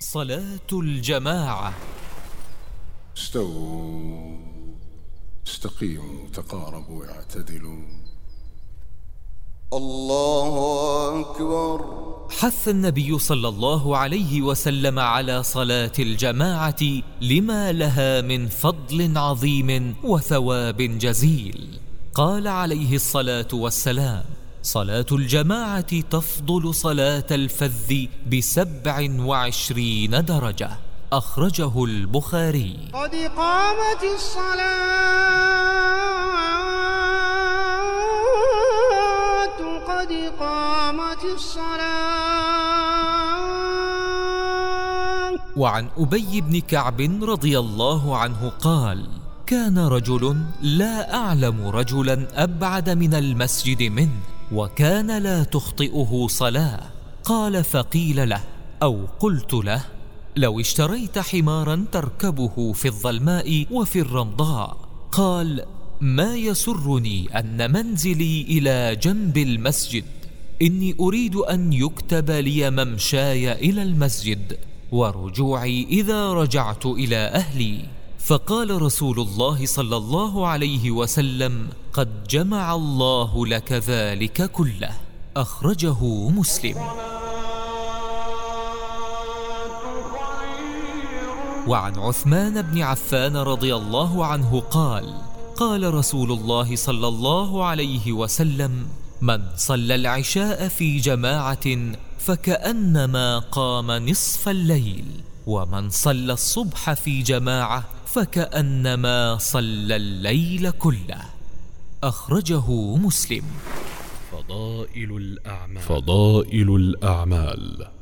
صلاة الجماعة. استووا. استقيموا تقاربوا اعتدلوا. الله أكبر. حث النبي صلى الله عليه وسلم على صلاة الجماعة لما لها من فضل عظيم وثواب جزيل. قال عليه الصلاة والسلام صلاة الجماعة تفضل صلاة الفذ بسبع وعشرين درجة. أخرجه البخاري. قد قامت الصلاة قد قامت الصلاة. وعن أبي بن كعب رضي الله عنه قال كان رجل لا أعلم رجلا أبعد من المسجد منه. وكان لا تخطئه صلاة. قال فقيل له أو قلت له لو اشتريت حمارا تركبه في الظلماء وفي الرمضاء. قال ما يسرني أن منزلي إلى جنب المسجد. إني أريد أن يكتب لي ممشاي إلى المسجد ورجوعي إذا رجعت إلى أهلي. فقال رسول الله صلى الله عليه وسلم قد جمع الله لك ذلك كله. أخرجه مسلم. وعن عثمان بن عفان رضي الله عنه قال قال رسول الله صلى الله عليه وسلم من صلى العشاء في جماعة فكأنما قام نصف الليل ومن صلى الصبح في جماعة فكأنما صلى الليل كله. أخرجه مسلم. فضائل الأعمال. فضائل الأعمال.